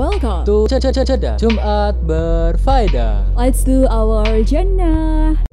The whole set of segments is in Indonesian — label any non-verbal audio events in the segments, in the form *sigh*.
welcome to Ceda Jumat Berfaedah. Let's do our Jannah.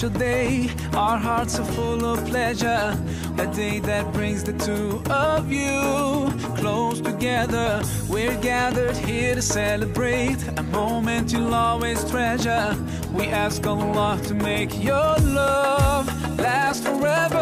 Special day. Our hearts are full of pleasure. A day that brings the two of you close together. We're gathered here to celebrate a moment you'll always treasure. We ask Allah to make your love last forever.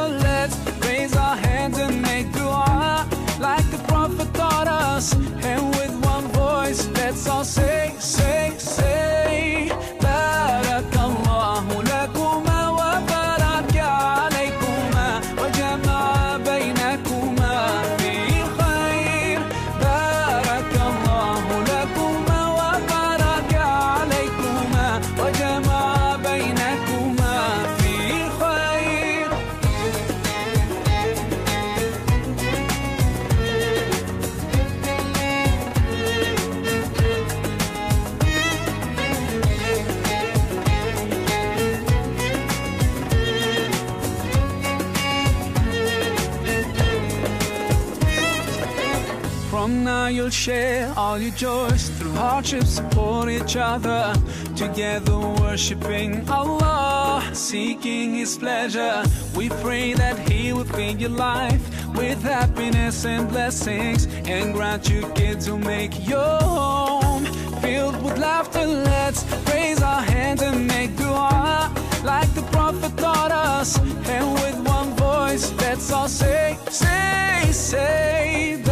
All your joys through hardships, support each other. Together worshiping Allah, seeking His pleasure. We pray that He will fill your life with happiness and blessings and grant you kids who make your home filled with laughter. Let's raise our hands and make dua like the Prophet taught us. And with one voice, let's all say, say, say,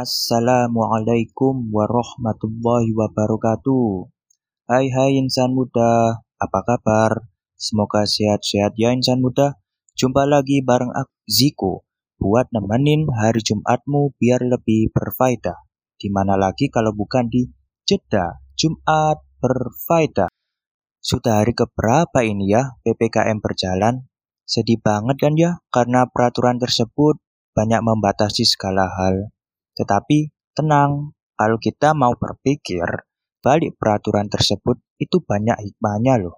Assalamualaikum warahmatullahi wabarakatuh. Hai hai insan muda, apa kabar? Semoga sehat-sehat ya insan muda. Jumpa lagi bareng aku Ziko buat nemenin hari Jumatmu biar lebih berfaedah. Di mana lagi kalau bukan di Jeda Jumat berfaedah. Sudah hari keberapa ini ya PPKM berjalan? Sedih banget kan ya karena peraturan tersebut banyak membatasi segala hal. Tetapi tenang, kalau kita mau berpikir, balik peraturan tersebut itu banyak hikmahnya loh.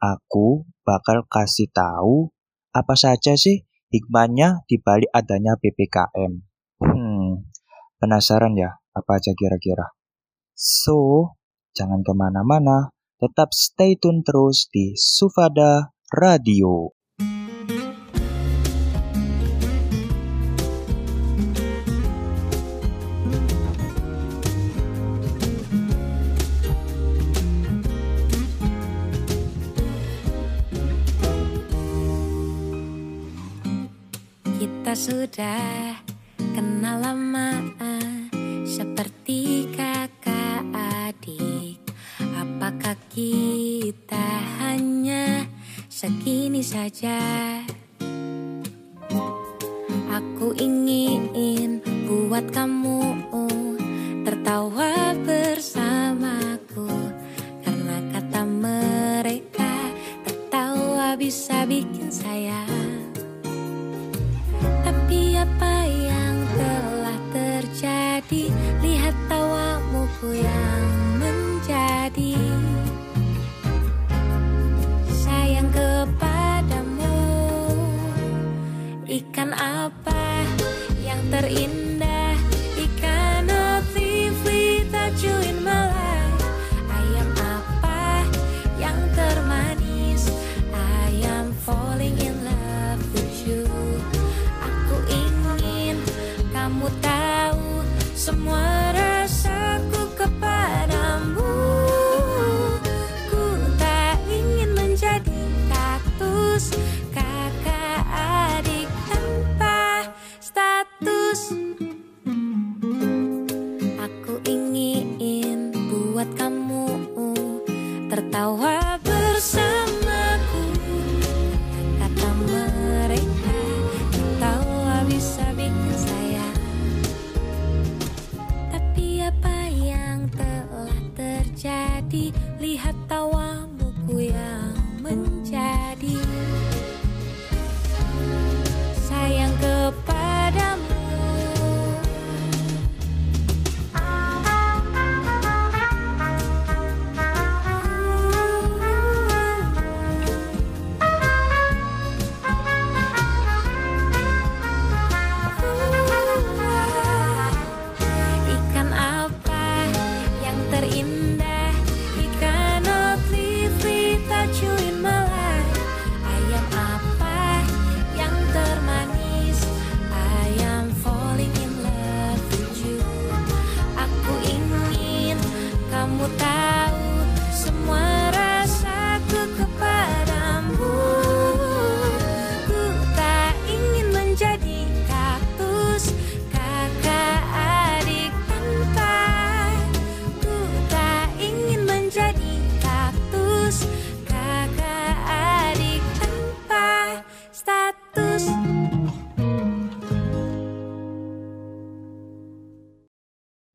Aku bakal kasih tahu apa saja sih hikmahnya di balik adanya PPKM. Hmm, penasaran ya apa aja kira-kira? So, jangan ke mana-mana, tetap stay tune terus di Sufada Radio. Sudah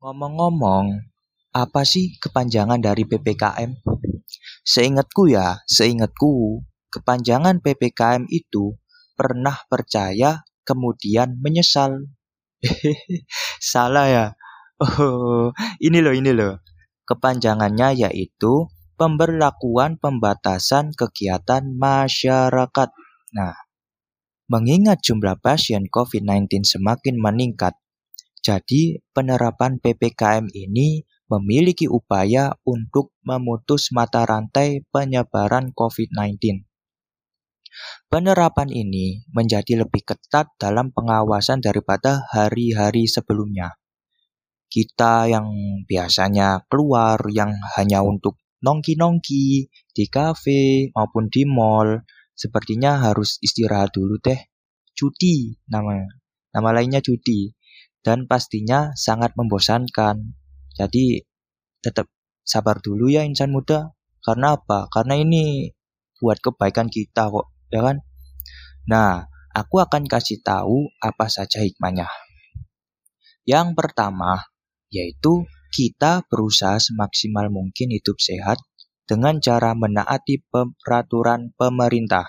Ngomong-ngomong, apa sih kepanjangan dari PPKM? Seingatku ya, seingatku, kepanjangan PPKM itu pernah percaya kemudian menyesal. *laughs* Salah ya. Oh, ini loh, ini loh. Kepanjangannya yaitu pemberlakuan pembatasan kegiatan masyarakat. Nah, mengingat jumlah pasien COVID-19 semakin meningkat, jadi penerapan PPKM ini memiliki upaya untuk memutus mata rantai penyebaran COVID-19. Penerapan ini menjadi lebih ketat dalam pengawasan daripada hari-hari sebelumnya. Kita yang biasanya keluar yang hanya untuk nongki-nongki di kafe maupun di mall, sepertinya harus istirahat dulu deh. Cuti namanya. Nama lainnya cuti. Dan pastinya sangat membosankan. Jadi tetap sabar dulu ya insan muda. Karena apa? Karena ini buat kebaikan kita kok, ya kan? Nah, aku akan kasih tahu apa saja hikmahnya. Yang pertama, yaitu kita berusaha semaksimal mungkin hidup sehat dengan cara menaati peraturan pemerintah.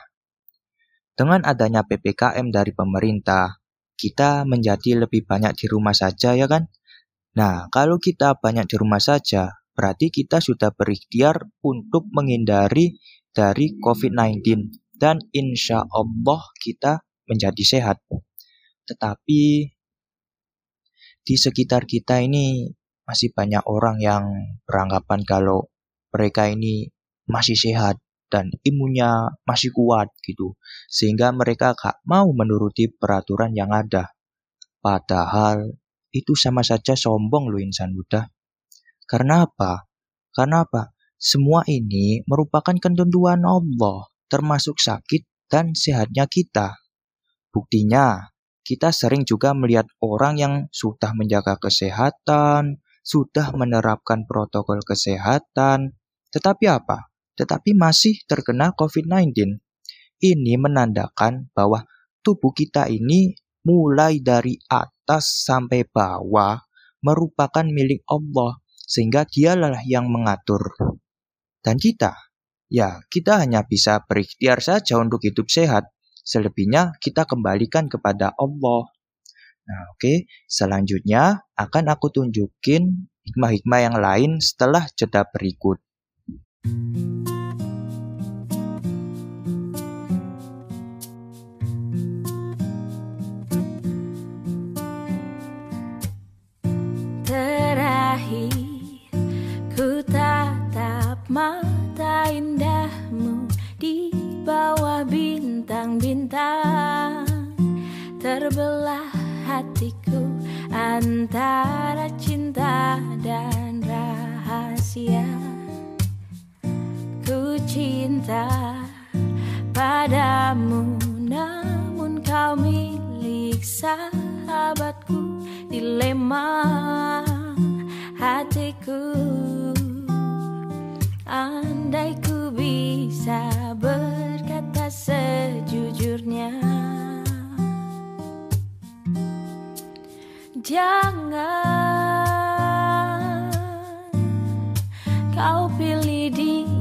Dengan adanya PPKM dari pemerintah, kita menjadi lebih banyak di rumah saja ya kan? Nah, kalau kita banyak di rumah saja, berarti kita sudah berikhtiar untuk menghindari dari COVID-19 dan insya Allah kita menjadi sehat. Tetapi di sekitar kita ini masih banyak orang yang beranggapan kalau mereka ini masih sehat dan imunnya masih kuat gitu. Sehingga mereka gak mau menuruti peraturan yang ada. Padahal itu sama saja sombong loh insan muda. Karena apa? Karena apa? Semua ini merupakan ketentuan Allah, termasuk sakit dan sehatnya kita. Buktinya, kita sering juga melihat orang yang sudah menjaga kesehatan, sudah menerapkan protokol kesehatan, tetapi apa? Tetapi masih terkena COVID-19. Ini menandakan bahwa tubuh kita ini mulai dari atas sampai bawah merupakan milik Allah, sehingga dialah yang mengatur. Dan kita, ya kita hanya bisa berikhtiar saja untuk hidup sehat. Selebihnya kita kembalikan kepada Allah. Nah, oke. Okay. Selanjutnya akan aku tunjukin hikmah-hikmah yang lain setelah jeda berikut. Terakhir ku tatap mata indahmu di bawah bintang-bintang. Terbelah hatiku antara cinta dan rahasia cinta padamu namun kau milik sahabatku dilema hatiku. Andai ku bisa berkata sejujurnya Jangan kau pilih dia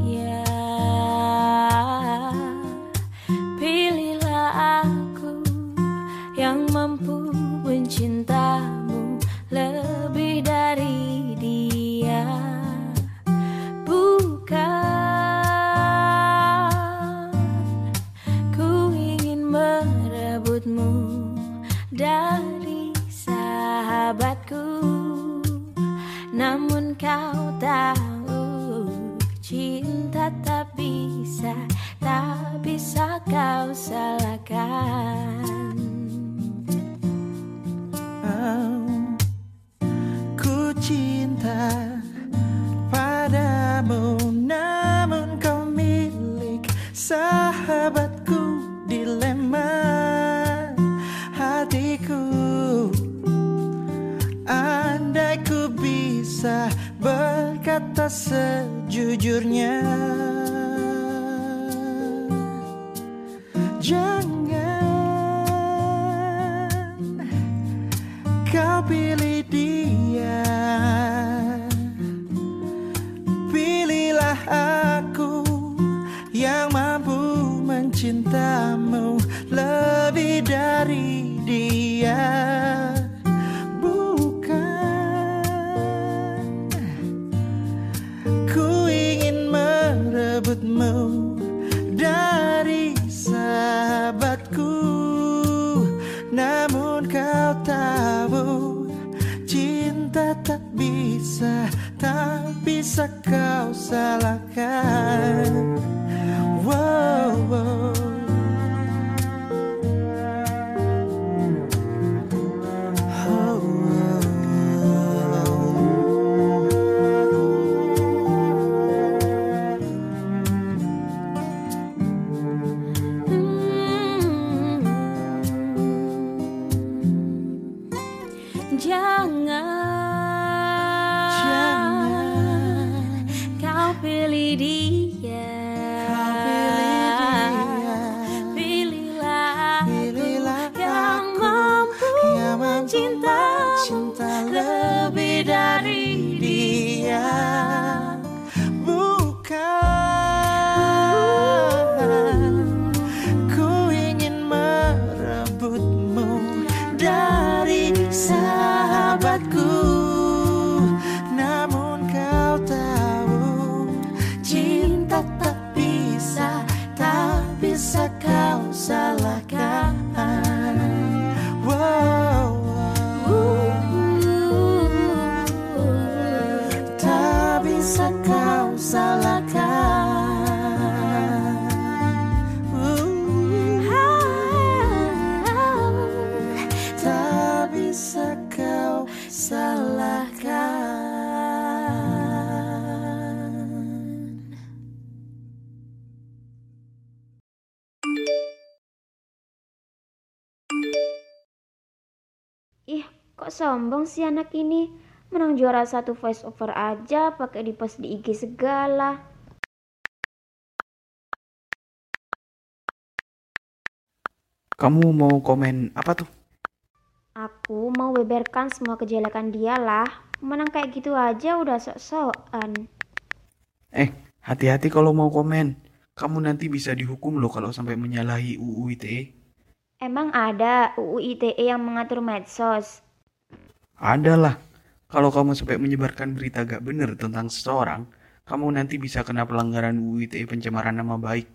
sombong sih anak ini? Menang juara satu voice over aja pakai di post di IG segala. Kamu mau komen apa tuh? Aku mau beberkan semua kejelekan dia lah. Menang kayak gitu aja udah sok-sokan. Eh, hati-hati kalau mau komen. Kamu nanti bisa dihukum loh kalau sampai menyalahi UU ITE. Emang ada UU ITE yang mengatur medsos? Ada lah. Kalau kamu sampai menyebarkan berita gak bener tentang seseorang, kamu nanti bisa kena pelanggaran UU ITE pencemaran nama baik.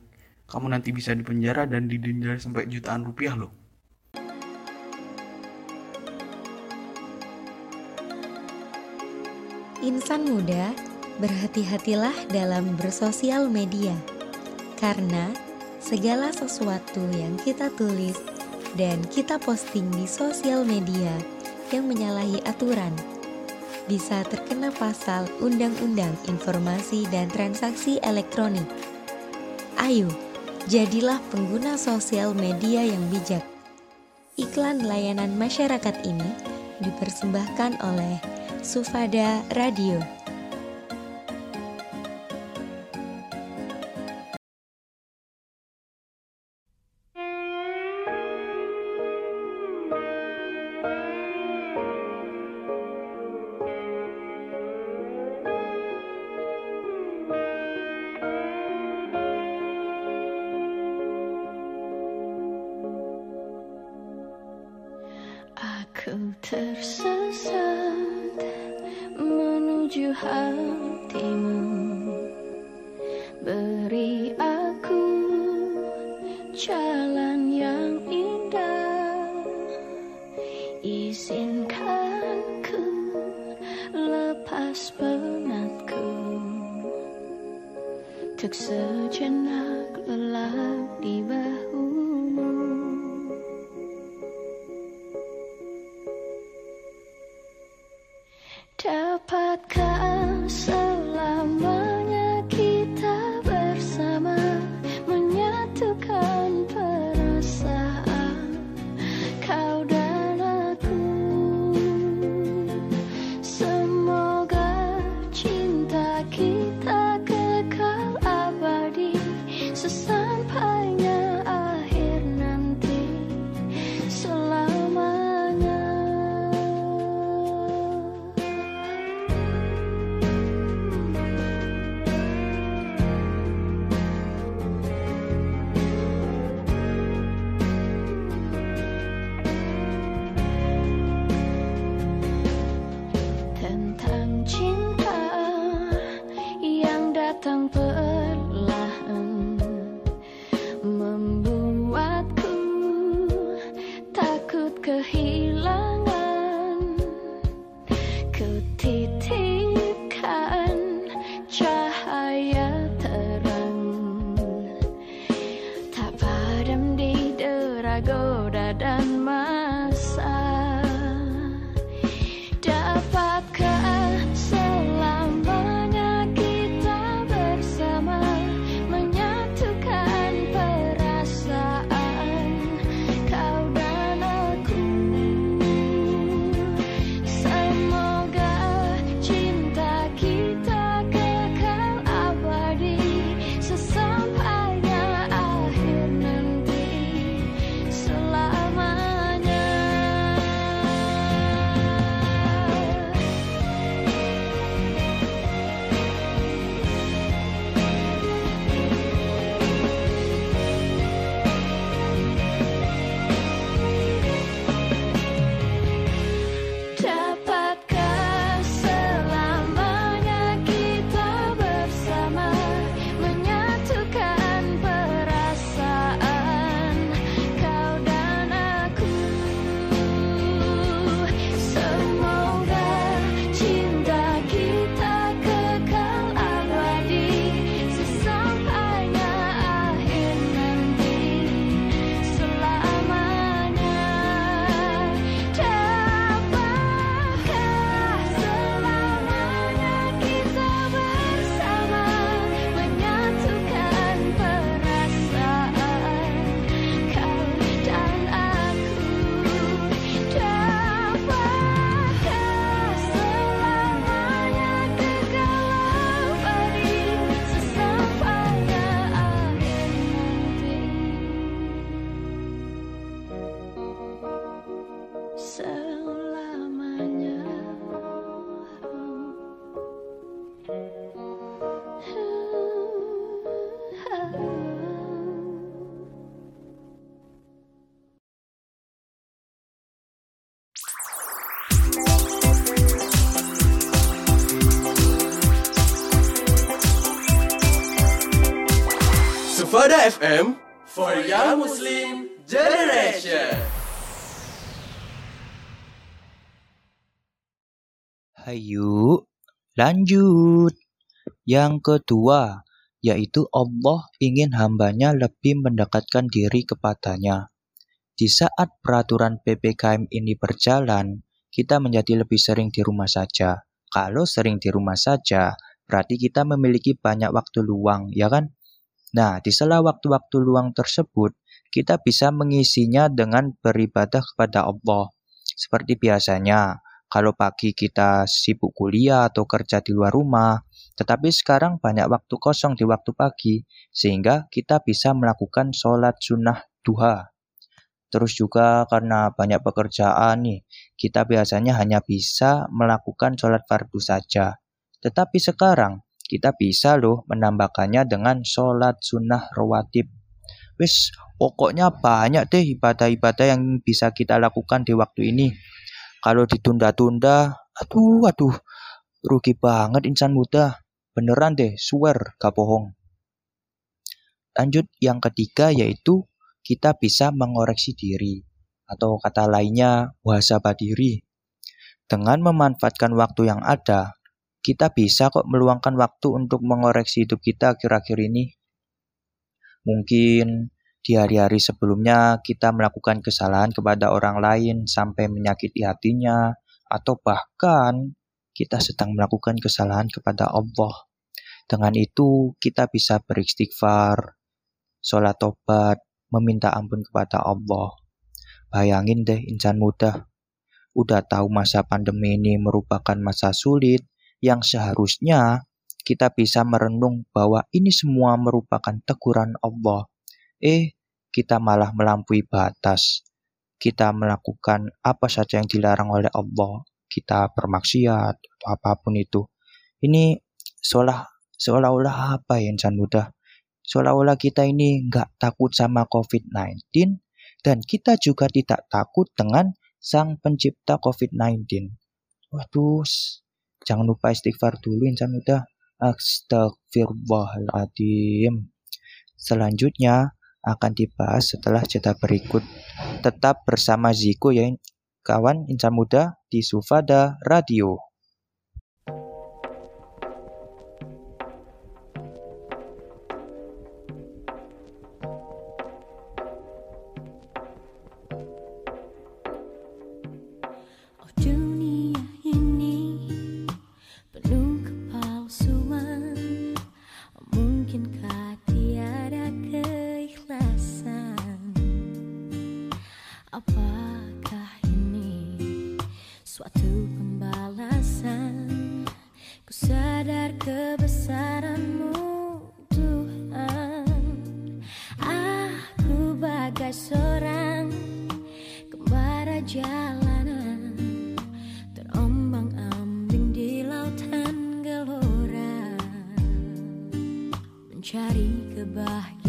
Kamu nanti bisa dipenjara dan didenda sampai jutaan rupiah loh. Insan muda, berhati-hatilah dalam bersosial media, karena segala sesuatu yang kita tulis dan kita posting di sosial media yang menyalahi aturan bisa terkena pasal Undang-Undang Informasi dan Transaksi Elektronik. Ayo, jadilah pengguna sosial media yang bijak. Iklan layanan masyarakat ini dipersembahkan oleh Sufada Radio. FM for Young Muslim Generation. Hayu, lanjut. Yang kedua, yaitu Allah ingin hambanya lebih mendekatkan diri kepadanya. Di saat peraturan PPKM ini berjalan, kita menjadi lebih sering di rumah saja. Kalau sering di rumah saja, berarti kita memiliki banyak waktu luang, ya kan? Nah, di sela waktu-waktu luang tersebut, kita bisa mengisinya dengan beribadah kepada Allah. Seperti biasanya, kalau pagi kita sibuk kuliah atau kerja di luar rumah, tetapi sekarang banyak waktu kosong di waktu pagi, sehingga kita bisa melakukan sholat sunnah duha. Terus juga karena banyak pekerjaan nih, kita biasanya hanya bisa melakukan sholat fardu saja. Tetapi sekarang, kita bisa loh menambahkannya dengan sholat sunnah rawatib. Wis, pokoknya banyak deh ibadah-ibadah yang bisa kita lakukan di waktu ini. Kalau ditunda-tunda, aduh, aduh, rugi banget insan muda. Beneran deh, swear, gak bohong. Lanjut yang ketiga yaitu kita bisa mengoreksi diri atau kata lainnya muhasabah diri. Dengan memanfaatkan waktu yang ada, kita bisa kok meluangkan waktu untuk mengoreksi hidup kita akhir-akhir ini. Mungkin di hari-hari sebelumnya kita melakukan kesalahan kepada orang lain sampai menyakiti hatinya, atau bahkan kita sedang melakukan kesalahan kepada Allah. Dengan itu, kita bisa beristighfar, sholat tobat, meminta ampun kepada Allah. Bayangin deh insan muda, udah tahu masa pandemi ini merupakan masa sulit yang seharusnya kita bisa merenung bahwa ini semua merupakan teguran Allah. Eh, kita malah melampaui batas. Kita melakukan apa saja yang dilarang oleh Allah. Kita bermaksiat atau apa pun itu. Ini seolah seolah-olah apa ya insan muda? Seolah-olah kita ini nggak takut sama COVID-19 dan kita juga tidak takut dengan sang pencipta COVID-19. Waduh, jangan lupa istighfar dulu insan muda. Astagfirullahaladzim. Selanjutnya akan dibahas setelah jeda berikut. Tetap bersama Ziko ya kawan insan muda di Sufada Radio. Bye.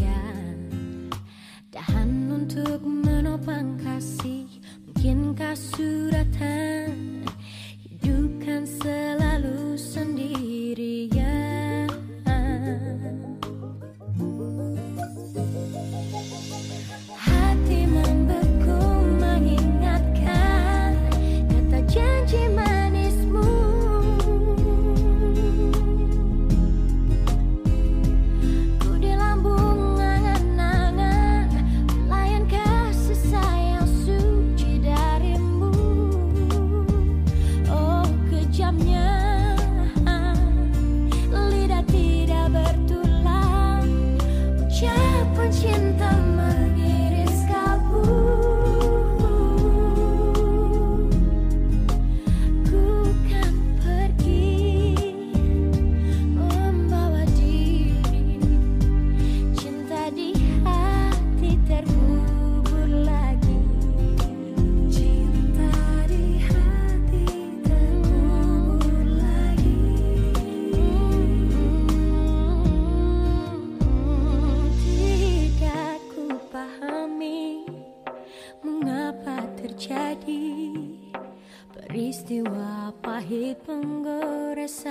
hipenggores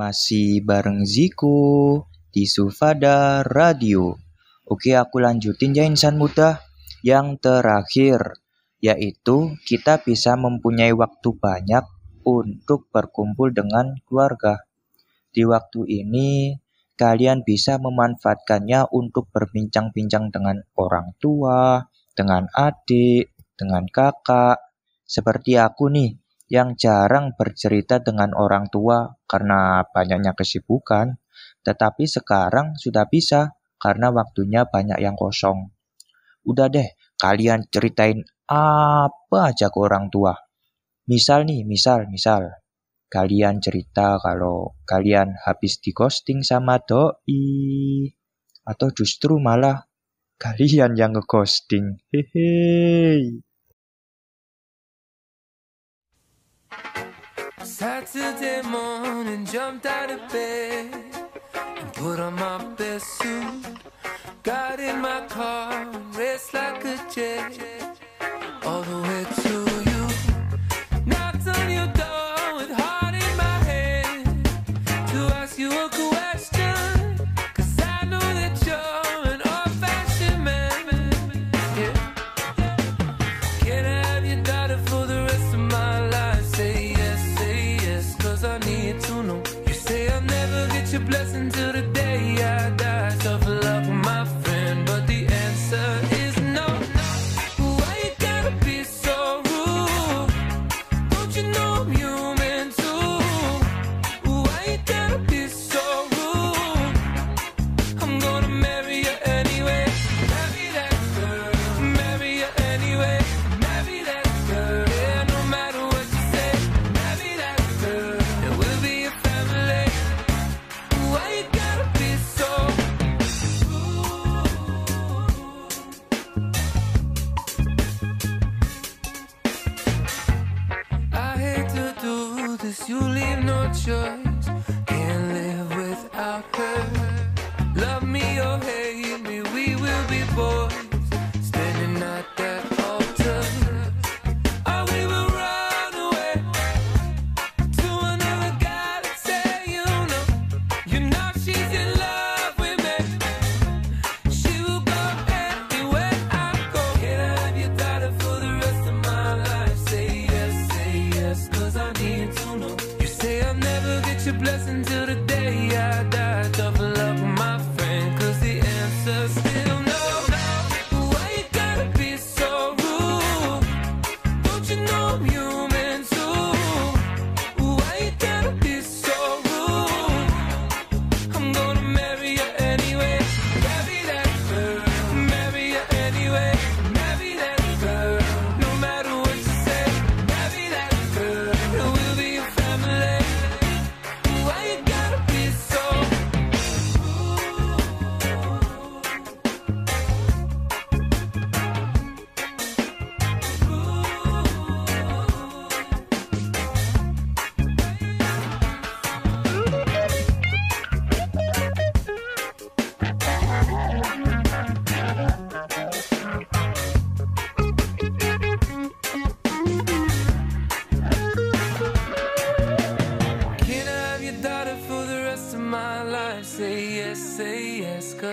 Masih bareng Ziko di Sufada Radio. Oke, aku lanjutin ya insan muda. Yang terakhir, yaitu kita bisa mempunyai waktu banyak untuk berkumpul dengan keluarga. Di waktu ini, kalian bisa memanfaatkannya untuk berbincang-bincang dengan orang tua, dengan adik, dengan kakak. Seperti aku nih, yang jarang bercerita dengan orang tua karena banyaknya kesibukan, tetapi sekarang sudah bisa karena waktunya banyak yang kosong. Udah deh, kalian ceritain apa aja ke orang tua. Misal nih, misal, misal. Kalian cerita kalau kalian habis di ghosting sama doi. Atau justru malah kalian yang ngeghosting. Hehehe. Saturday morning, jumped out of bed and put on my best suit. Got in my car and raced like a jet all the way to.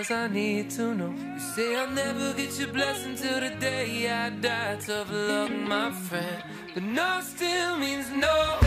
cause I need to know. You say I'll never get your blessing till the day I die. Tough luck, my friend. But no still means no.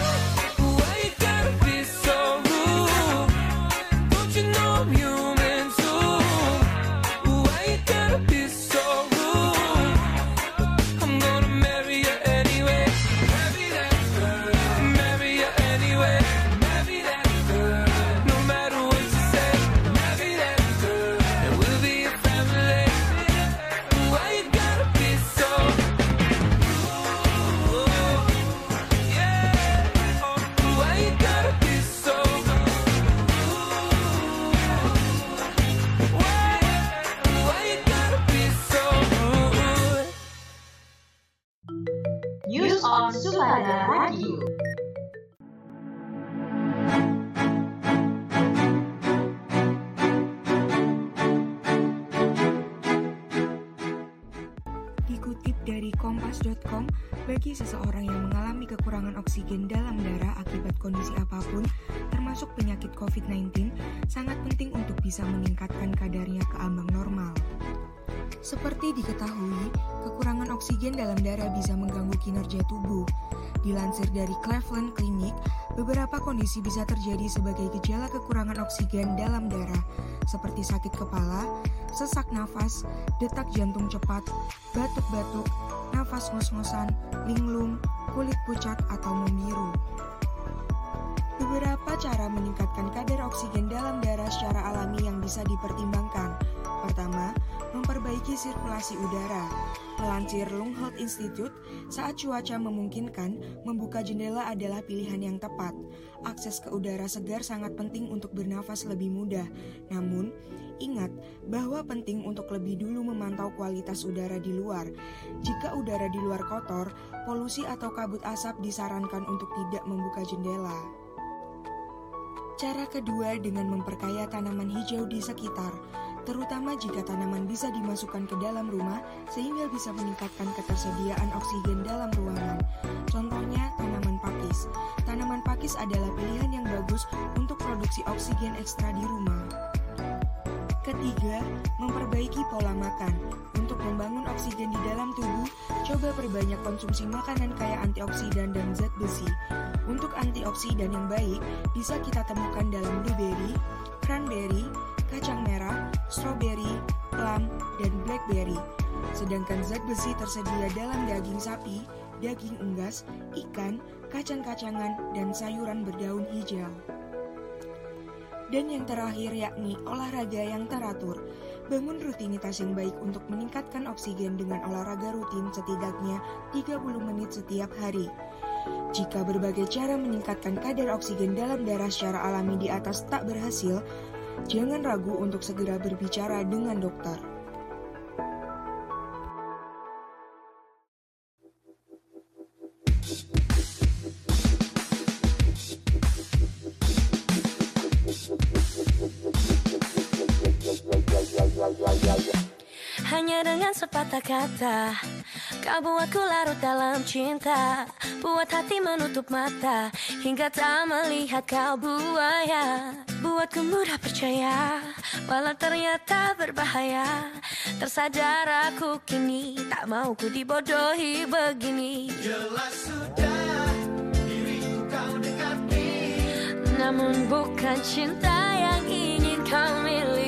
kompas.com, bagi seseorang yang mengalami kekurangan oksigen dalam darah akibat kondisi apa pun, termasuk penyakit COVID-19, sangat penting untuk bisa meningkatkan kadarnya ke ambang normal. Seperti diketahui, kekurangan oksigen dalam darah bisa mengganggu kinerja tubuh. Dilansir dari Cleveland Clinic, beberapa kondisi bisa terjadi sebagai gejala kekurangan oksigen dalam darah, seperti sakit kepala, sesak nafas, detak jantung cepat, batuk-batuk, nafas ngos-ngosan, linglung, kulit pucat, atau membiru. Beberapa cara meningkatkan kadar oksigen dalam darah secara alami yang bisa dipertimbangkan. Pertama, memperbaiki sirkulasi udara. Melansir Health Institute, saat cuaca memungkinkan, membuka jendela adalah pilihan yang tepat. Akses ke udara segar sangat penting untuk bernafas lebih mudah. Namun, ingat bahwa penting untuk lebih dulu memantau kualitas udara di luar. Jika udara di luar kotor, polusi atau kabut asap disarankan untuk tidak membuka jendela. Cara kedua dengan memperkaya tanaman hijau di sekitar terutama jika tanaman bisa dimasukkan ke dalam rumah sehingga bisa meningkatkan ketersediaan oksigen dalam ruangan. Contohnya tanaman pakis. Tanaman pakis adalah pilihan yang bagus untuk produksi oksigen ekstra di rumah. Ketiga, memperbaiki pola makan. Untuk membangun oksigen di dalam tubuh, coba perbanyak konsumsi makanan kaya antioksidan dan zat besi. Untuk antioksidan yang baik, bisa kita temukan dalam blueberry, cranberry, kacang merah, strawberry, plum, dan blackberry. Sedangkan zat besi tersedia dalam daging sapi, daging unggas, ikan, kacang-kacangan, dan sayuran berdaun hijau. Dan yang terakhir yakni olahraga yang teratur. Bangun rutinitas yang baik untuk meningkatkan oksigen dengan olahraga rutin setidaknya 30 menit setiap hari. Jika berbagai cara meningkatkan kadar oksigen dalam darah secara alami di atas tak berhasil, jangan ragu untuk segera berbicara dengan dokter. Hanya dengan sepatah kata Kau buatku larut dalam cinta Buat hati menutup mata Hingga tak melihat kau buaya. Buatku mudah percaya Walau ternyata berbahaya. Tersadar aku kini Tak mau ku dibodohi begini. Jelas sudah diriku kau dekati. Namun bukan cinta yang ingin kau miliki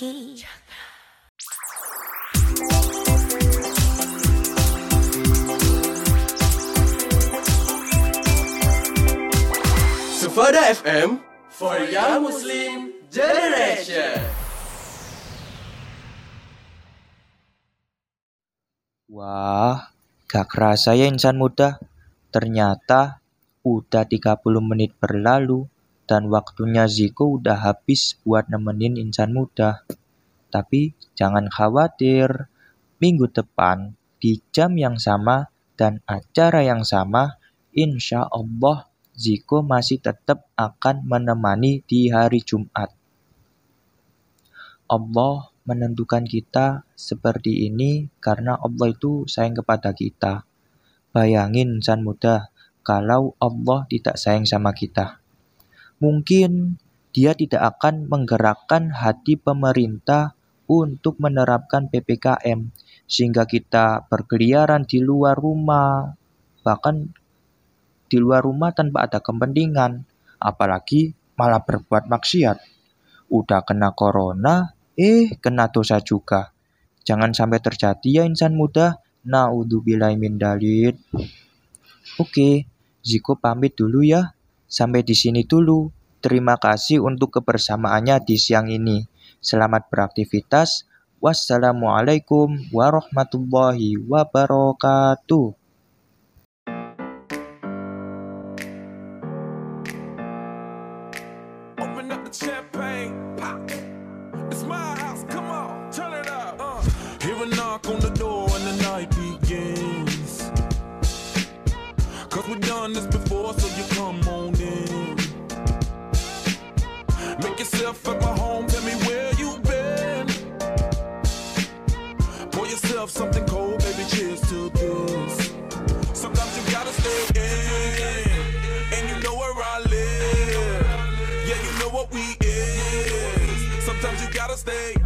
lagi Sufada FM for Young Muslim Generation. Wah, gak kerasa ya insan muda. Ternyata udah 30 menit berlalu dan waktunya Ziko udah habis buat nemenin insan muda. Tapi jangan khawatir, minggu depan di jam yang sama dan acara yang sama, insya Allah Ziko masih tetap akan menemani di hari Jumat. Allah menentukan kita seperti ini karena Allah itu sayang kepada kita. Bayangin insan muda, kalau Allah tidak sayang sama kita. Mungkin dia tidak akan menggerakkan hati pemerintah untuk menerapkan PPKM sehingga kita berkeliaran di luar rumah, bahkan di luar rumah tanpa ada kepentingan, apalagi malah berbuat maksiat. Udah kena corona, eh kena dosa juga. Jangan sampai terjadi ya insan muda. Naudzubillahi min dalik. Oke, Ziko pamit dulu ya. Sampai di sini dulu. Terima kasih untuk kebersamaannya di siang ini. Selamat beraktivitas. Wassalamualaikum warahmatullahi wabarakatuh. Gotta stay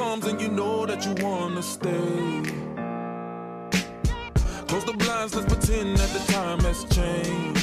comes and you know that you wanna stay. Close the blinds, let's pretend that the time has changed.